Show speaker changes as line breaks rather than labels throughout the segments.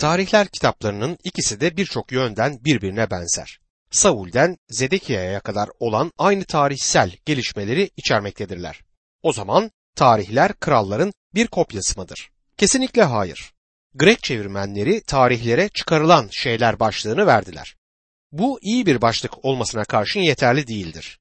Tarihler kitaplarının ikisi de birçok yönden birbirine benzer. Saul'den Zedekiya'ya kadar olan aynı tarihsel gelişmeleri içermektedirler. O zaman tarihler kralların bir kopyası mıdır? Kesinlikle hayır. Grek çevirmenleri tarihlere çıkarılan şeyler başlığını verdiler. Bu iyi bir başlık olmasına karşın yeterli değildir.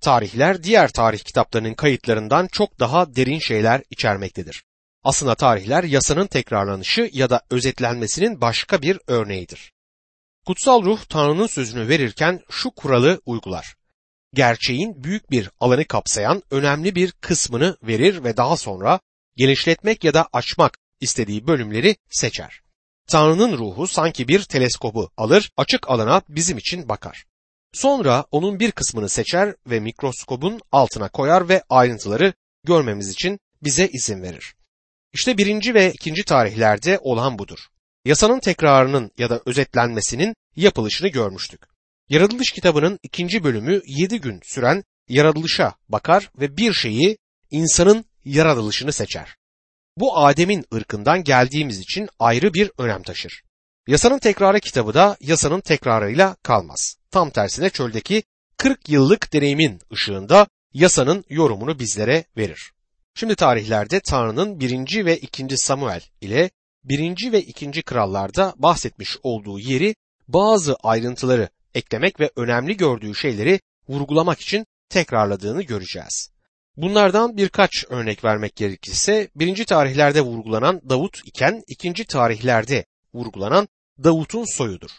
Tarihler diğer tarih kitaplarının kayıtlarından çok daha derin şeyler içermektedir. Aslında tarihler yasanın tekrarlanışı ya da özetlenmesinin başka bir örneğidir. Kutsal ruh Tanrı'nın sözünü verirken şu kuralı uygular. Gerçeğin büyük bir alanı kapsayan önemli bir kısmını verir ve daha sonra genişletmek ya da açmak istediği bölümleri seçer. Tanrı'nın ruhu sanki bir teleskobu alır, açık alana bizim için bakar. Sonra onun bir kısmını seçer ve mikroskobun altına koyar ve ayrıntıları görmemiz için bize izin verir. İşte birinci ve ikinci tarihlerde olan budur. Yasanın tekrarının ya da özetlenmesinin yapılışını görmüştük. Yaratılış kitabının ikinci bölümü yedi gün süren yaratılışa bakar ve bir şeyi insanın yaratılışını seçer. Bu Adem'in ırkından geldiğimiz için ayrı bir önem taşır. Yasanın tekrarı kitabı da yasanın tekrarıyla kalmaz. Tam tersine çöldeki 40 yıllık deneyimin ışığında yasanın yorumunu bizlere verir. Şimdi tarihlerde Tanrı'nın birinci ve ikinci Samuel ile birinci ve ikinci krallarda bahsetmiş olduğu yeri bazı ayrıntıları eklemek ve önemli gördüğü şeyleri vurgulamak için tekrarladığını göreceğiz. Bunlardan birkaç örnek vermek gerekirse birinci tarihlerde vurgulanan Davut iken ikinci tarihlerde vurgulanan Davut'un soyudur.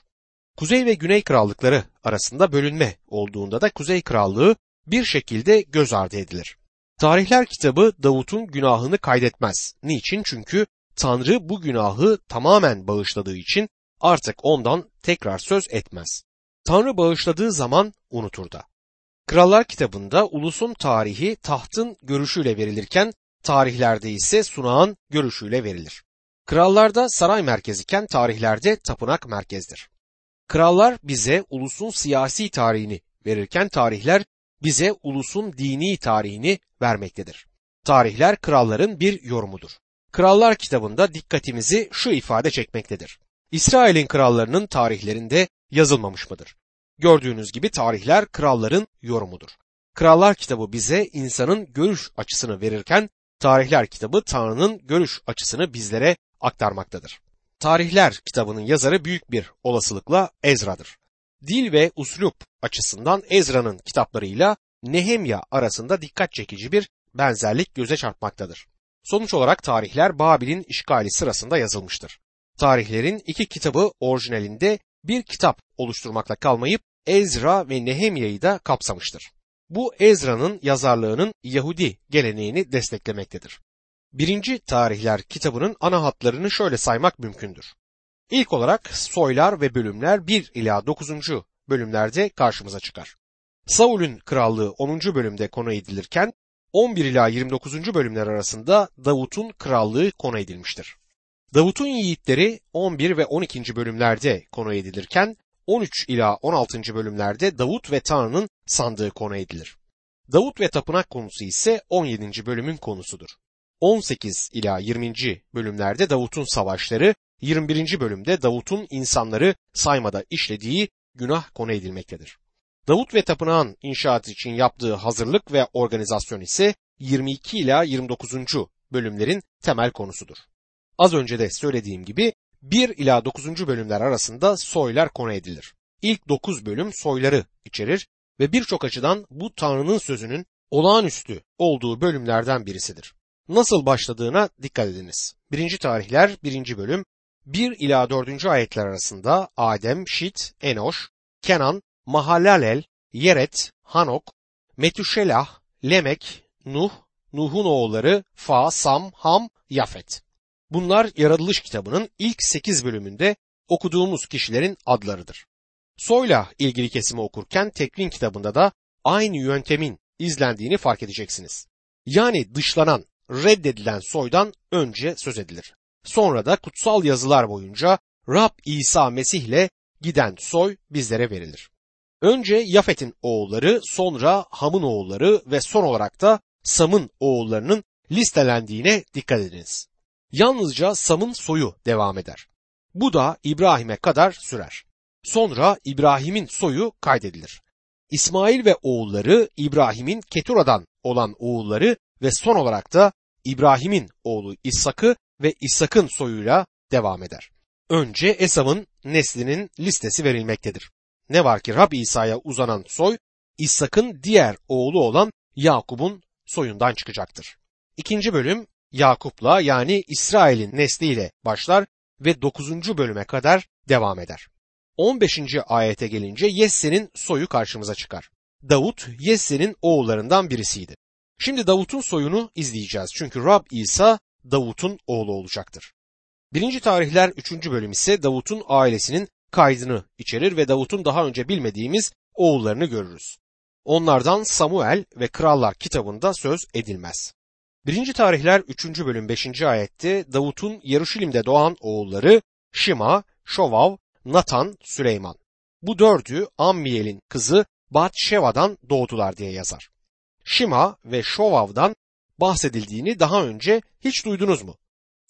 Kuzey ve Güney krallıkları arasında bölünme olduğunda da Kuzey krallığı bir şekilde göz ardı edilir. Tarihler kitabı Davut'un günahını kaydetmez. Niçin? Çünkü Tanrı bu günahı tamamen bağışladığı için artık ondan tekrar söz etmez. Tanrı bağışladığı zaman unutur da. Krallar kitabında ulusun tarihi tahtın görüşüyle verilirken tarihlerde ise sunağın görüşüyle verilir. Krallarda saray merkeziken tarihlerde tapınak merkezdir. Krallar bize ulusun siyasi tarihini verirken tarihler bize ulusun dini tarihini vermektedir. Tarihler kralların bir yorumudur. Krallar kitabında dikkatimizi şu ifade çekmektedir. İsrail'in krallarının tarihlerinde yazılmamış mıdır? Gördüğünüz gibi tarihler kralların yorumudur. Krallar kitabı bize insanın görüş açısını verirken tarihler kitabı Tanrı'nın görüş açısını bizlere aktarmaktadır. Tarihler kitabının yazarı büyük bir olasılıkla Ezra'dır. Dil ve uslup açısından Ezra'nın kitaplarıyla Nehemya arasında dikkat çekici bir benzerlik göze çarpmaktadır. Sonuç olarak tarihler Babil'in işgali sırasında yazılmıştır. Tarihlerin iki kitabı orijinalinde bir kitap oluşturmakla kalmayıp Ezra ve Nehemya'yı da kapsamıştır. Bu Ezra'nın yazarlığının Yahudi geleneğini desteklemektedir. Birinci tarihler kitabının ana hatlarını şöyle saymak mümkündür. İlk olarak soylar ve bölümler 1 ila 9. bölümlerde karşımıza çıkar. Saul'ün krallığı 10. bölümde konu edilirken 11 ila 29. bölümler arasında Davut'un krallığı konu edilmiştir. Davut'un yiğitleri 11 ve 12. bölümlerde konu edilirken 13 ila 16. bölümlerde Davut ve Tanrı'nın sandığı konu edilir. Davut ve tapınak konusu ise 17. bölümün konusudur. 18 ila 20. bölümlerde Davut'un savaşları, 21. bölümde Davut'un insanları saymada işlediği günah konu edilmektedir. Davut ve tapınağın inşaatı için yaptığı hazırlık ve organizasyon ise 22 ila 29. bölümlerin temel konusudur. Az önce de söylediğim gibi 1 ila 9. bölümler arasında soylar konu edilir. İlk 9 bölüm soyları içerir ve birçok açıdan bu Tanrı'nın sözünün olağanüstü olduğu bölümlerden birisidir. Nasıl başladığına dikkat ediniz. 1. tarihler 1. bölüm 1 ila 4. ayetler arasında Adem, Şit, Enoş, Kenan, Mahalalel, Yeret, Hanok, Metüşelah, Lemek, Nuh, Nuh'un oğulları Fa, Sam, Ham, Yafet. Bunlar yaratılış kitabının ilk 8 bölümünde okuduğumuz kişilerin adlarıdır. Soyla ilgili kesimi okurken Tekvin kitabında da aynı yöntemin izlendiğini fark edeceksiniz. Yani dışlanan, reddedilen soydan önce söz edilir. Sonra da kutsal yazılar boyunca Rab İsa Mesih ile giden soy bizlere verilir. Önce Yafet'in oğulları, sonra Ham'ın oğulları ve son olarak da Sam'ın oğullarının listelendiğine dikkat ediniz. Yalnızca Sam'ın soyu devam eder. Bu da İbrahim'e kadar sürer. Sonra İbrahim'in soyu kaydedilir. İsmail ve oğulları İbrahim'in Ketura'dan olan oğulları ve son olarak da İbrahim'in oğlu İshak'ı ve İshak'ın soyuyla devam eder. Önce Esav'ın neslinin listesi verilmektedir. Ne var ki Rab İsa'ya uzanan soy İshak'ın diğer oğlu olan Yakup'un soyundan çıkacaktır. İkinci bölüm Yakup'la yani İsrail'in nesliyle başlar ve 9. bölüme kadar devam eder. 15. ayete gelince Yesse'nin soyu karşımıza çıkar. Davut Yesse'nin oğullarından birisiydi. Şimdi Davut'un soyunu izleyeceğiz çünkü Rab İsa Davut'un oğlu olacaktır. Birinci tarihler 3. bölüm ise Davut'un ailesinin kaydını içerir ve Davut'un daha önce bilmediğimiz oğullarını görürüz. Onlardan Samuel ve Krallar kitabında söz edilmez. Birinci tarihler 3. bölüm 5. ayette Davut'un Yeruşalim'de doğan oğulları Şima, Şovav, Natan, Süleyman. Bu dördü Ammiyel'in kızı Batşeva'dan doğdular diye yazar. Şima ve Şovav'dan bahsedildiğini daha önce hiç duydunuz mu?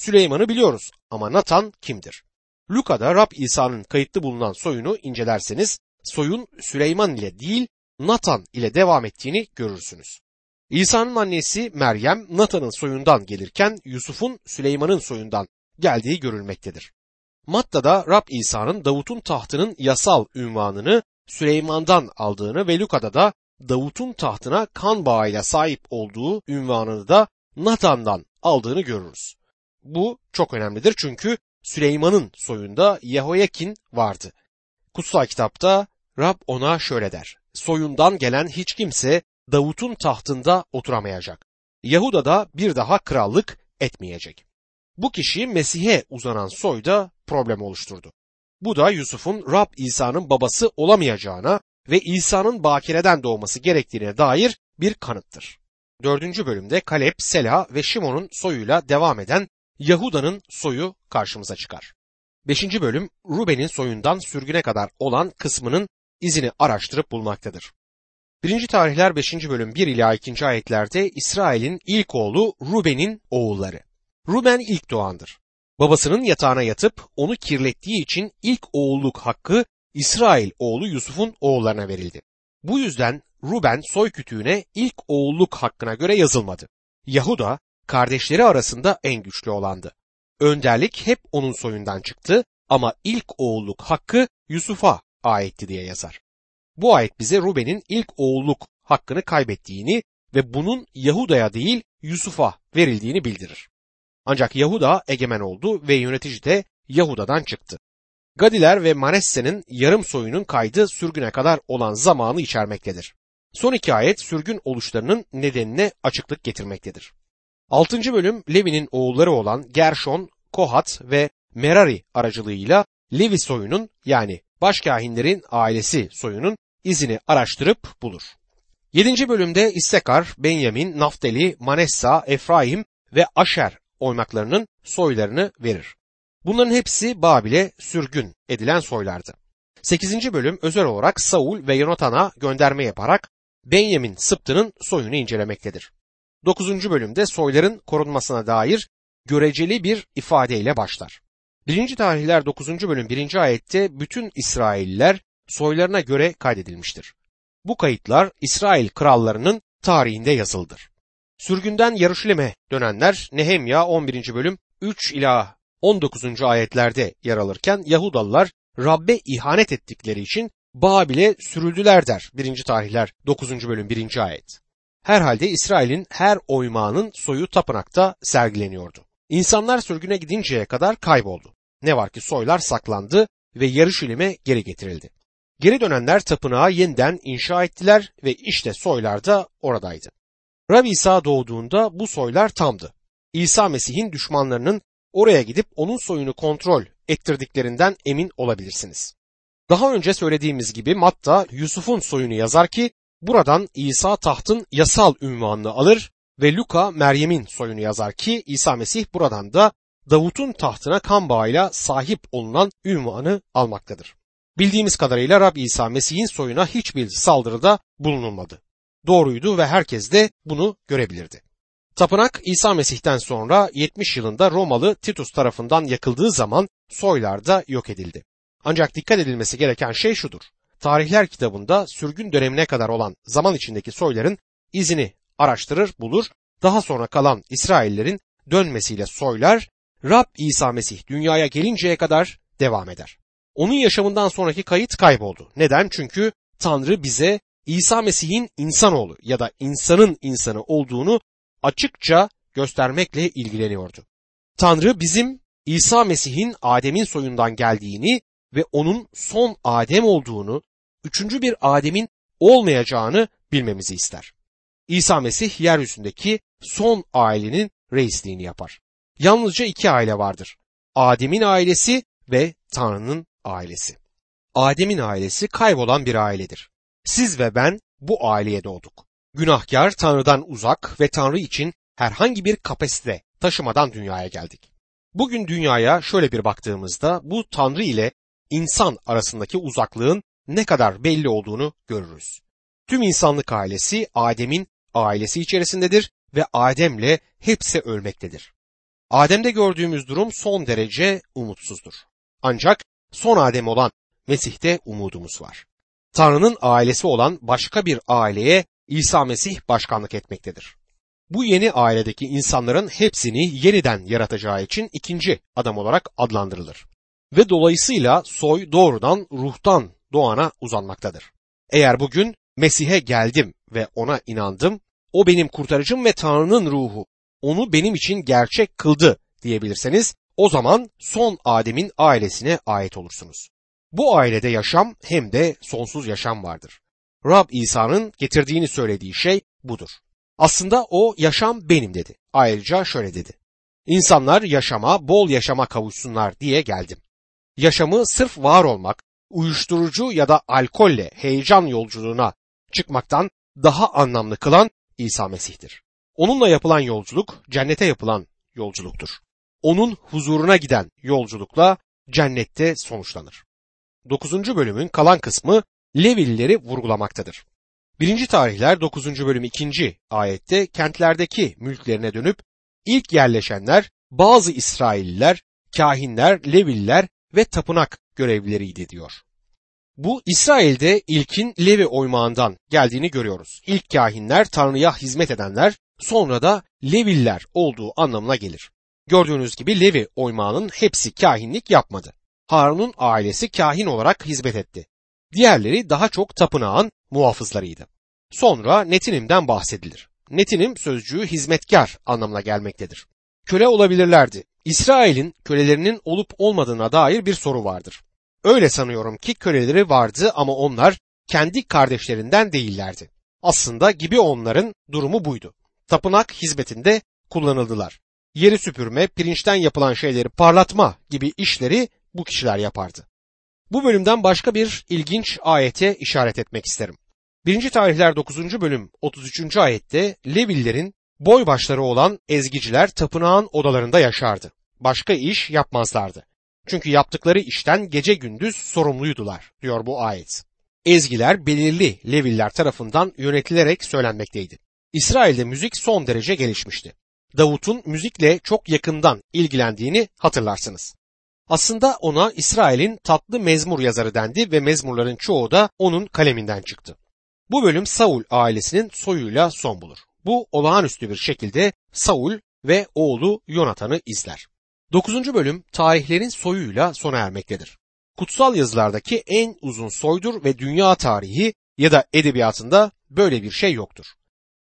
Süleyman'ı biliyoruz ama Natan kimdir? Luka'da Rab İsa'nın kayıtlı bulunan soyunu incelerseniz soyun Süleyman ile değil Natan ile devam ettiğini görürsünüz. İsa'nın annesi Meryem Natan'ın soyundan gelirken Yusuf'un Süleyman'ın soyundan geldiği görülmektedir. Matta'da Rab İsa'nın Davut'un tahtının yasal ünvanını Süleyman'dan aldığını ve Luka'da da Davut'un tahtına kan bağıyla sahip olduğu ünvanını da Natan'dan aldığını görürüz. Bu çok önemlidir çünkü Süleyman'ın soyunda Yehoyakin vardı. Kutsal kitapta Rab ona şöyle der. Soyundan gelen hiç kimse Davut'un tahtında oturamayacak. Yahuda da bir daha krallık etmeyecek. Bu kişi Mesih'e uzanan soyda problem oluşturdu. Bu da Yusuf'un Rab İsa'nın babası olamayacağına ve İsa'nın bakireden doğması gerektiğine dair bir kanıttır. Dördüncü bölümde Kalep, Sela ve Şimon'un soyuyla devam eden Yahuda'nın soyu karşımıza çıkar. Beşinci bölüm Ruben'in soyundan sürgüne kadar olan kısmının izini araştırıp bulmaktadır. Birinci tarihler 5. bölüm 1 ila 2. ayetlerde İsrail'in ilk oğlu Ruben'in oğulları. Ruben ilk doğandır. Babasının yatağına yatıp onu kirlettiği için ilk oğulluk hakkı İsrail oğlu Yusuf'un oğullarına verildi. Bu yüzden Ruben soy kütüğüne ilk oğulluk hakkına göre yazılmadı. Yahuda kardeşleri arasında en güçlü olandı. Önderlik hep onun soyundan çıktı ama ilk oğulluk hakkı Yusuf'a aitti diye yazar. Bu ayet bize Ruben'in ilk oğulluk hakkını kaybettiğini ve bunun Yahuda'ya değil Yusuf'a verildiğini bildirir. Ancak Yahuda egemen oldu ve yönetici de Yahuda'dan çıktı. Gadiler ve Manesse'nin yarım soyunun kaydı sürgüne kadar olan zamanı içermektedir. Son iki ayet sürgün oluşlarının nedenine açıklık getirmektedir. Altıncı bölüm Levi'nin oğulları olan Gershon, Kohat ve Merari aracılığıyla Levi soyunun yani başkahinlerin ailesi soyunun izini araştırıp bulur. Yedinci bölümde İssekar, Benyamin, Naftali, Manessa, Efraim ve Aşer oymaklarının soylarını verir. Bunların hepsi Babil'e sürgün edilen soylardı. 8. bölüm özel olarak Saul ve Yonatan'a gönderme yaparak Benyamin Sıptı'nın soyunu incelemektedir. 9. bölümde soyların korunmasına dair göreceli bir ifadeyle başlar. 1. tarihler 9. bölüm 1. ayette bütün İsrailliler soylarına göre kaydedilmiştir. Bu kayıtlar İsrail krallarının tarihinde yazıldır. Sürgünden Yaruşilim'e dönenler Nehemya 11. bölüm 3 ila 19. ayetlerde yer alırken Yahudalılar Rabbe ihanet ettikleri için Babil'e sürüldüler der 1. tarihler 9. bölüm 1. ayet. Herhalde İsrail'in her oymağının soyu tapınakta sergileniyordu. İnsanlar sürgüne gidinceye kadar kayboldu. Ne var ki soylar saklandı ve Yarışilim'e geri getirildi. Geri dönenler tapınağı yeniden inşa ettiler ve işte soylar da oradaydı. Rabbi İsa doğduğunda bu soylar tamdı. İsa Mesih'in düşmanlarının oraya gidip onun soyunu kontrol ettirdiklerinden emin olabilirsiniz. Daha önce söylediğimiz gibi Matta Yusuf'un soyunu yazar ki buradan İsa tahtın yasal ünvanını alır ve Luka Meryem'in soyunu yazar ki İsa Mesih buradan da Davut'un tahtına kan bağıyla sahip olunan ünvanı almaktadır. Bildiğimiz kadarıyla Rab İsa Mesih'in soyuna hiçbir saldırıda bulunulmadı. Doğruydu ve herkes de bunu görebilirdi. Tapınak İsa Mesih'ten sonra 70 yılında Romalı Titus tarafından yakıldığı zaman soylar da yok edildi. Ancak dikkat edilmesi gereken şey şudur. Tarihler kitabında sürgün dönemine kadar olan zaman içindeki soyların izini araştırır, bulur. Daha sonra kalan İsraillerin dönmesiyle soylar Rab İsa Mesih dünyaya gelinceye kadar devam eder. Onun yaşamından sonraki kayıt kayboldu. Neden? Çünkü Tanrı bize İsa Mesih'in insanoğlu ya da insanın insanı olduğunu açıkça göstermekle ilgileniyordu. Tanrı bizim İsa Mesih'in Adem'in soyundan geldiğini ve onun son Adem olduğunu, üçüncü bir Adem'in olmayacağını bilmemizi ister. İsa Mesih yeryüzündeki son ailenin reisliğini yapar. Yalnızca iki aile vardır. Adem'in ailesi ve Tanrı'nın ailesi. Adem'in ailesi kaybolan bir ailedir. Siz ve ben bu aileye doğduk. Günahkar, Tanrı'dan uzak ve Tanrı için herhangi bir kapasite taşımadan dünyaya geldik. Bugün dünyaya şöyle bir baktığımızda bu Tanrı ile insan arasındaki uzaklığın ne kadar belli olduğunu görürüz. Tüm insanlık ailesi Adem'in ailesi içerisindedir ve Adem'le hepsi ölmektedir. Adem'de gördüğümüz durum son derece umutsuzdur. Ancak son Adem olan Mesih'te umudumuz var. Tanrı'nın ailesi olan başka bir aileye İsa Mesih başkanlık etmektedir. Bu yeni ailedeki insanların hepsini yeniden yaratacağı için ikinci adam olarak adlandırılır. Ve dolayısıyla soy doğrudan ruhtan doğana uzanmaktadır. Eğer bugün Mesih'e geldim ve ona inandım, o benim kurtarıcım ve Tanrı'nın ruhu, onu benim için gerçek kıldı diyebilirseniz, o zaman son Adem'in ailesine ait olursunuz. Bu ailede yaşam hem de sonsuz yaşam vardır. Rab İsa'nın getirdiğini söylediği şey budur. Aslında o yaşam benim dedi. Ayrıca şöyle dedi. İnsanlar yaşama, bol yaşama kavuşsunlar diye geldim. Yaşamı sırf var olmak, uyuşturucu ya da alkolle heyecan yolculuğuna çıkmaktan daha anlamlı kılan İsa Mesih'tir. Onunla yapılan yolculuk cennete yapılan yolculuktur. Onun huzuruna giden yolculukla cennette sonuçlanır. 9. bölümün kalan kısmı Levilileri vurgulamaktadır. 1. tarihler 9. bölüm 2. ayette kentlerdeki mülklerine dönüp ilk yerleşenler bazı İsrailliler, kahinler, Leviller ve tapınak görevlileriydi diyor. Bu İsrail'de ilkin Levi oymağından geldiğini görüyoruz. İlk kahinler Tanrı'ya hizmet edenler sonra da Leviller olduğu anlamına gelir. Gördüğünüz gibi Levi oymağının hepsi kahinlik yapmadı. Harun'un ailesi kahin olarak hizmet etti. Diğerleri daha çok tapınağın muhafızlarıydı. Sonra Netinim'den bahsedilir. Netinim sözcüğü hizmetkar anlamına gelmektedir. Köle olabilirlerdi. İsrail'in kölelerinin olup olmadığına dair bir soru vardır. Öyle sanıyorum ki köleleri vardı ama onlar kendi kardeşlerinden değillerdi. Aslında gibi onların durumu buydu. Tapınak hizmetinde kullanıldılar. Yeri süpürme, pirinçten yapılan şeyleri parlatma gibi işleri bu kişiler yapardı. Bu bölümden başka bir ilginç ayete işaret etmek isterim. 1. tarihler 9. bölüm 33. ayette Levillerin boy başları olan ezgiciler tapınağın odalarında yaşardı. Başka iş yapmazlardı. Çünkü yaptıkları işten gece gündüz sorumluydular diyor bu ayet. Ezgiler belirli Leviller tarafından yönetilerek söylenmekteydi. İsrail'de müzik son derece gelişmişti. Davut'un müzikle çok yakından ilgilendiğini hatırlarsınız. Aslında ona İsrail'in tatlı mezmur yazarı dendi ve mezmurların çoğu da onun kaleminden çıktı. Bu bölüm Saul ailesinin soyuyla son bulur. Bu olağanüstü bir şekilde Saul ve oğlu Yonatan'ı izler. 9. bölüm tarihlerin soyuyla sona ermektedir. Kutsal yazılardaki en uzun soydur ve dünya tarihi ya da edebiyatında böyle bir şey yoktur.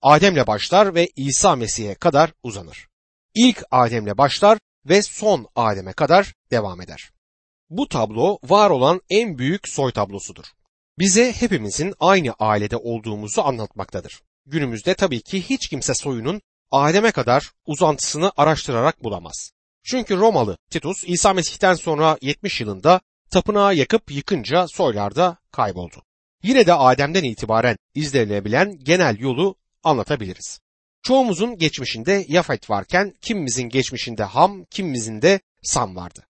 Adem'le başlar ve İsa Mesih'e kadar uzanır. İlk Adem'le başlar ve son Adem'e kadar devam eder. Bu tablo var olan en büyük soy tablosudur. Bize hepimizin aynı ailede olduğumuzu anlatmaktadır. Günümüzde tabii ki hiç kimse soyunun Adem'e kadar uzantısını araştırarak bulamaz. Çünkü Romalı Titus İsa Mesih'ten sonra 70 yılında tapınağı yakıp yıkınca soylarda kayboldu. Yine de Adem'den itibaren izlenebilen genel yolu anlatabiliriz. Çoğumuzun geçmişinde Yafet varken kimimizin geçmişinde Ham, kimimizin de Sam vardı.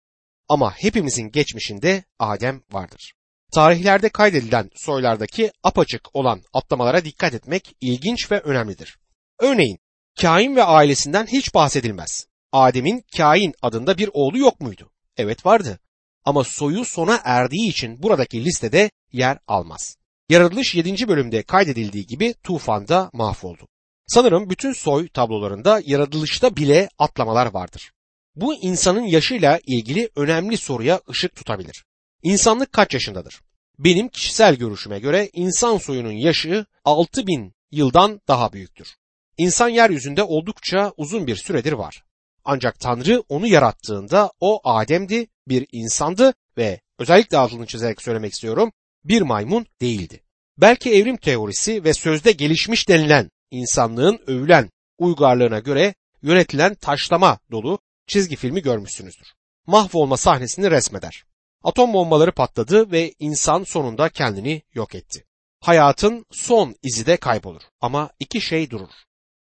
Ama hepimizin geçmişinde Adem vardır. Tarihlerde kaydedilen soylardaki apaçık olan atlamalara dikkat etmek ilginç ve önemlidir. Örneğin Kain ve ailesinden hiç bahsedilmez. Adem'in Kain adında bir oğlu yok muydu? Evet vardı. Ama soyu sona erdiği için buradaki listede yer almaz. Yaratılış 7. bölümde kaydedildiği gibi tufanda mahvoldu. Sanırım bütün soy tablolarında yaratılışta bile atlamalar vardır. Bu insanın yaşıyla ilgili önemli soruya ışık tutabilir. İnsanlık kaç yaşındadır? Benim kişisel görüşüme göre insan soyunun yaşı 6000 yıldan daha büyüktür. İnsan yeryüzünde oldukça uzun bir süredir var. Ancak Tanrı onu yarattığında o Adem'di, bir insandı ve özellikle altını çizerek söylemek istiyorum, bir maymun değildi. Belki evrim teorisi ve sözde gelişmiş denilen insanlığın övülen uygarlığına göre yönetilen taşlama dolu çizgi filmi görmüşsünüzdür. Mahvolma sahnesini resmeder. Atom bombaları patladı ve insan sonunda kendini yok etti. Hayatın son izi de kaybolur ama iki şey durur.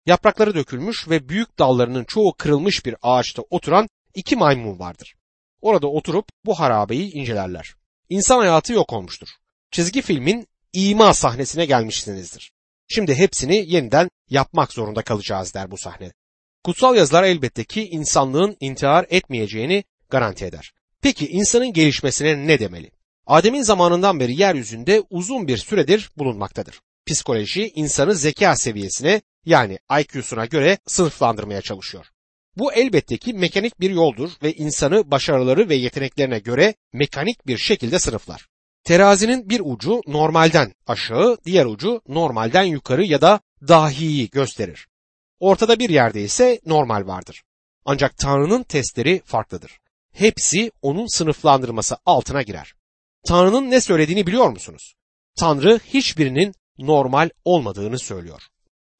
Yaprakları dökülmüş ve büyük dallarının çoğu kırılmış bir ağaçta oturan iki maymun vardır. Orada oturup bu harabeyi incelerler. İnsan hayatı yok olmuştur. Çizgi filmin ima sahnesine gelmişsinizdir. Şimdi hepsini yeniden yapmak zorunda kalacağız der bu sahne. Kutsal yazılar elbette ki insanlığın intihar etmeyeceğini garanti eder. Peki insanın gelişmesine ne demeli? Adem'in zamanından beri yeryüzünde uzun bir süredir bulunmaktadır. Psikoloji insanı zeka seviyesine yani IQ'suna göre sınıflandırmaya çalışıyor. Bu elbette ki mekanik bir yoldur ve insanı başarıları ve yeteneklerine göre mekanik bir şekilde sınıflar. Terazinin bir ucu normalden aşağı, diğer ucu normalden yukarı ya da dahiyi gösterir. Ortada bir yerde ise normal vardır. Ancak Tanrı'nın testleri farklıdır. Hepsi onun sınıflandırması altına girer. Tanrı'nın ne söylediğini biliyor musunuz? Tanrı hiçbirinin normal olmadığını söylüyor.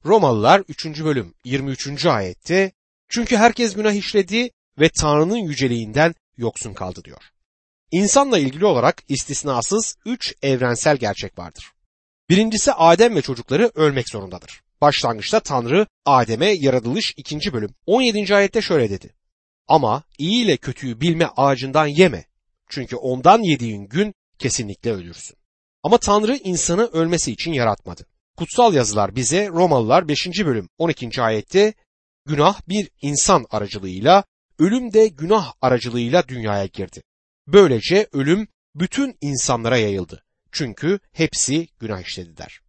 Romalılar 3. bölüm 23. ayette çünkü herkes günah işledi ve Tanrı'nın yüceliğinden yoksun kaldı diyor. İnsanla ilgili olarak istisnasız üç evrensel gerçek vardır. Birincisi Adem ve çocukları ölmek zorundadır. Başlangıçta Tanrı Adem'e yaratılış 2. bölüm 17. ayette şöyle dedi. Ama iyi ile kötüyü bilme ağacından yeme. Çünkü ondan yediğin gün kesinlikle ölürsün. Ama Tanrı insanı ölmesi için yaratmadı. Kutsal yazılar bize Romalılar 5. bölüm 12. ayette günah bir insan aracılığıyla, ölüm de günah aracılığıyla dünyaya girdi. Böylece ölüm bütün insanlara yayıldı. Çünkü hepsi günah işledi der.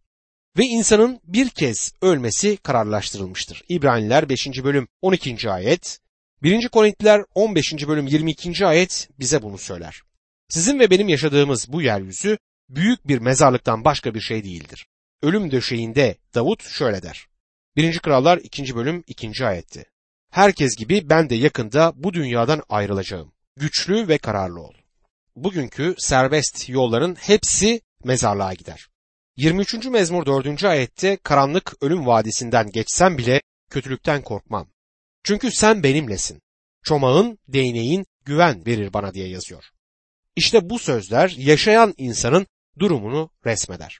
Ve insanın bir kez ölmesi kararlaştırılmıştır. İbraniler 5. bölüm 12. ayet, 1. Korintiler 15. bölüm 22. ayet bize bunu söyler. Sizin ve benim yaşadığımız bu yeryüzü büyük bir mezarlıktan başka bir şey değildir. Ölüm döşeğinde Davut şöyle der. 1. Krallar 2. bölüm 2. ayetti. Herkes gibi ben de yakında bu dünyadan ayrılacağım. Güçlü ve kararlı ol. Bugünkü serbest yolların hepsi mezarlığa gider. 23. mezmur 4. ayette karanlık ölüm vadisinden geçsem bile kötülükten korkmam. Çünkü sen benimlesin. Çomağın, değneğin güven verir bana diye yazıyor. İşte bu sözler yaşayan insanın durumunu resmeder.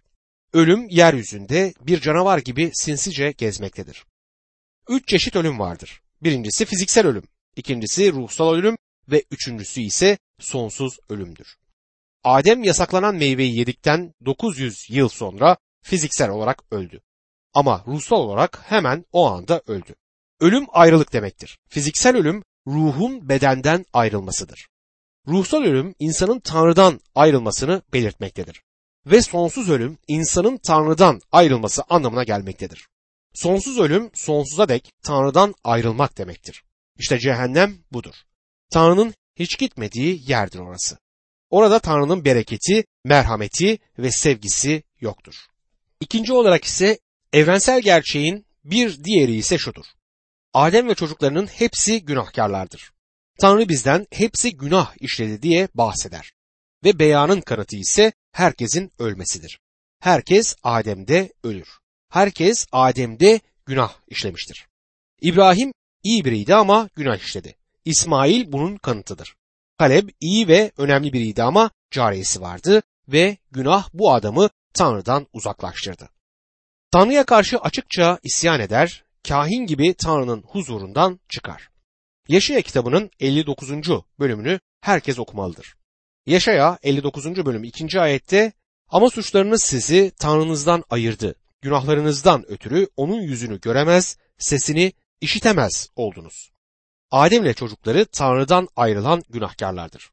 Ölüm yeryüzünde bir canavar gibi sinsice gezmektedir. Üç çeşit ölüm vardır. Birincisi fiziksel ölüm, ikincisi ruhsal ölüm ve üçüncüsü ise sonsuz ölümdür. Adem yasaklanan meyveyi yedikten 900 yıl sonra fiziksel olarak öldü. Ama ruhsal olarak hemen o anda öldü. Ölüm ayrılık demektir. Fiziksel ölüm ruhun bedenden ayrılmasıdır. Ruhsal ölüm insanın Tanrı'dan ayrılmasını belirtmektedir. Ve sonsuz ölüm insanın Tanrı'dan ayrılması anlamına gelmektedir. Sonsuz ölüm sonsuza dek Tanrı'dan ayrılmak demektir. İşte cehennem budur. Tanrı'nın hiç gitmediği yerdir orası. Orada Tanrı'nın bereketi, merhameti ve sevgisi yoktur. İkinci olarak ise evrensel gerçeğin bir diğeri ise şudur. Adem ve çocuklarının hepsi günahkarlardır. Tanrı bizden hepsi günah işledi diye bahseder. Ve beyanın kanıtı ise herkesin ölmesidir. Herkes Adem'de ölür. Herkes Adem'de günah işlemiştir. İbrahim iyi biriydi ama günah işledi. İsmail bunun kanıtıdır. Kaleb iyi ve önemli biriydi ama cariyesi vardı ve günah bu adamı Tanrı'dan uzaklaştırdı. Tanrı'ya karşı açıkça isyan eder, kahin gibi Tanrı'nın huzurundan çıkar. Yaşaya kitabının 59. bölümünü herkes okumalıdır. Yaşaya 59. bölüm 2. ayette ama suçlarınız sizi Tanrınızdan ayırdı. Günahlarınızdan ötürü onun yüzünü göremez, sesini işitemez oldunuz. Adem ile çocukları Tanrı'dan ayrılan günahkarlardır.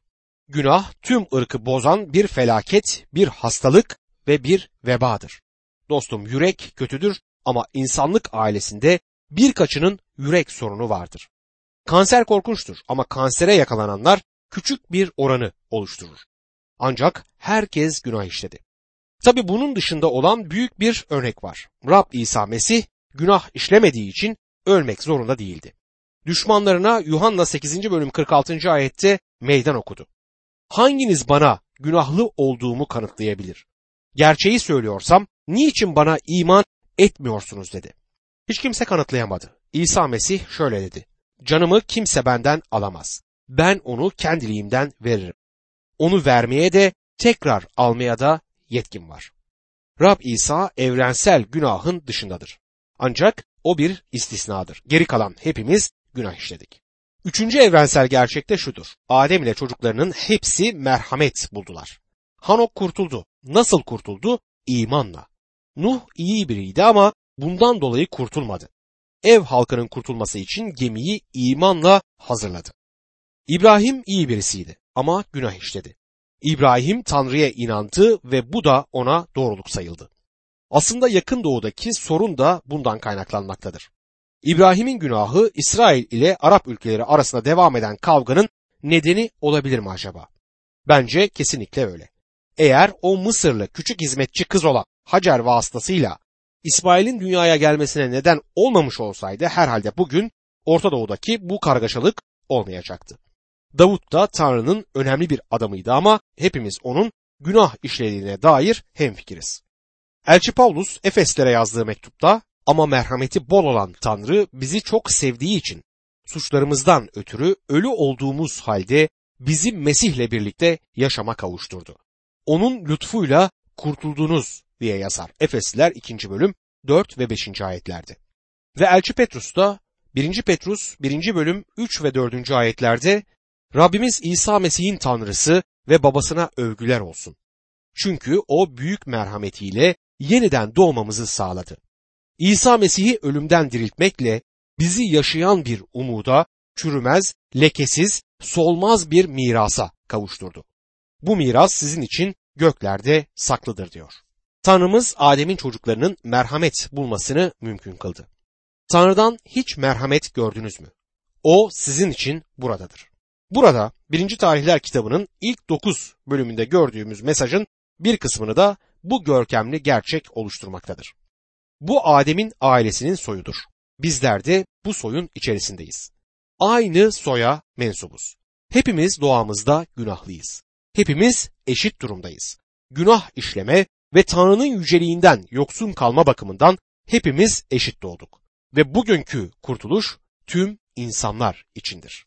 Günah tüm ırkı bozan bir felaket, bir hastalık ve bir vebadır. Dostum yürek kötüdür ama insanlık ailesinde birkaçının yürek sorunu vardır. Kanser korkunçtur ama kansere yakalananlar küçük bir oranı oluşturur. Ancak herkes günah işledi. Tabi bunun dışında olan büyük bir örnek var. Rab İsa Mesih günah işlemediği için ölmek zorunda değildi. Düşmanlarına Yuhanna 8. bölüm 46. ayette meydan okudu. Hanginiz bana günahlı olduğumu kanıtlayabilir? Gerçeği söylüyorsam niçin bana iman etmiyorsunuz dedi. Hiç kimse kanıtlayamadı. İsa Mesih şöyle dedi. Canımı kimse benden alamaz. Ben onu kendiliğimden veririm. Onu vermeye de tekrar almaya da yetkim var. Rab İsa evrensel günahın dışındadır. Ancak o bir istisnadır. Geri kalan hepimiz günah işledik. Üçüncü evrensel gerçek de şudur. Adem ile çocuklarının hepsi merhamet buldular. Hanok kurtuldu. Nasıl kurtuldu? İmanla. Nuh iyi biriydi ama bundan dolayı kurtulmadı. Ev halkının kurtulması için gemiyi imanla hazırladı. İbrahim iyi birisiydi ama günah işledi. İbrahim Tanrı'ya inandı ve bu da ona doğruluk sayıldı. Aslında yakın doğudaki sorun da bundan kaynaklanmaktadır. İbrahim'in günahı İsrail ile Arap ülkeleri arasında devam eden kavganın nedeni olabilir mi acaba? Bence kesinlikle öyle. Eğer o Mısırlı küçük hizmetçi kız olan Hacer vasıtasıyla İsmail'in dünyaya gelmesine neden olmamış olsaydı herhalde bugün Orta Doğu'daki bu kargaşalık olmayacaktı. Davut da Tanrı'nın önemli bir adamıydı ama hepimiz onun günah işlediğine dair hemfikiriz. Elçi Paulus Efeslere yazdığı mektupta ama merhameti bol olan Tanrı bizi çok sevdiği için suçlarımızdan ötürü ölü olduğumuz halde bizi Mesih'le birlikte yaşama kavuşturdu. Onun lütfuyla kurtuldunuz diye yazar. Efesliler 2. bölüm 4 ve 5. ayetlerde. Ve Elçi Petrus da 1. Petrus 1. bölüm 3 ve 4. ayetlerde Rabbimiz İsa Mesih'in Tanrısı ve babasına övgüler olsun. Çünkü o büyük merhametiyle yeniden doğmamızı sağladı. İsa Mesih'i ölümden diriltmekle bizi yaşayan bir umuda, çürümez, lekesiz, solmaz bir mirasa kavuşturdu. Bu miras sizin için göklerde saklıdır diyor. Tanrımız Adem'in çocuklarının merhamet bulmasını mümkün kıldı. Tanrı'dan hiç merhamet gördünüz mü? O sizin için buradadır. Burada 1. Tarihler kitabının ilk 9 bölümünde gördüğümüz mesajın bir kısmını da bu görkemli gerçek oluşturmaktadır. Bu Adem'in ailesinin soyudur. Bizler de bu soyun içerisindeyiz. Aynı soya mensubuz. Hepimiz doğamızda günahlıyız. Hepimiz eşit durumdayız. Günah işleme ve Tanrı'nın yüceliğinden yoksun kalma bakımından hepimiz eşit doğduk. Ve bugünkü kurtuluş tüm insanlar içindir.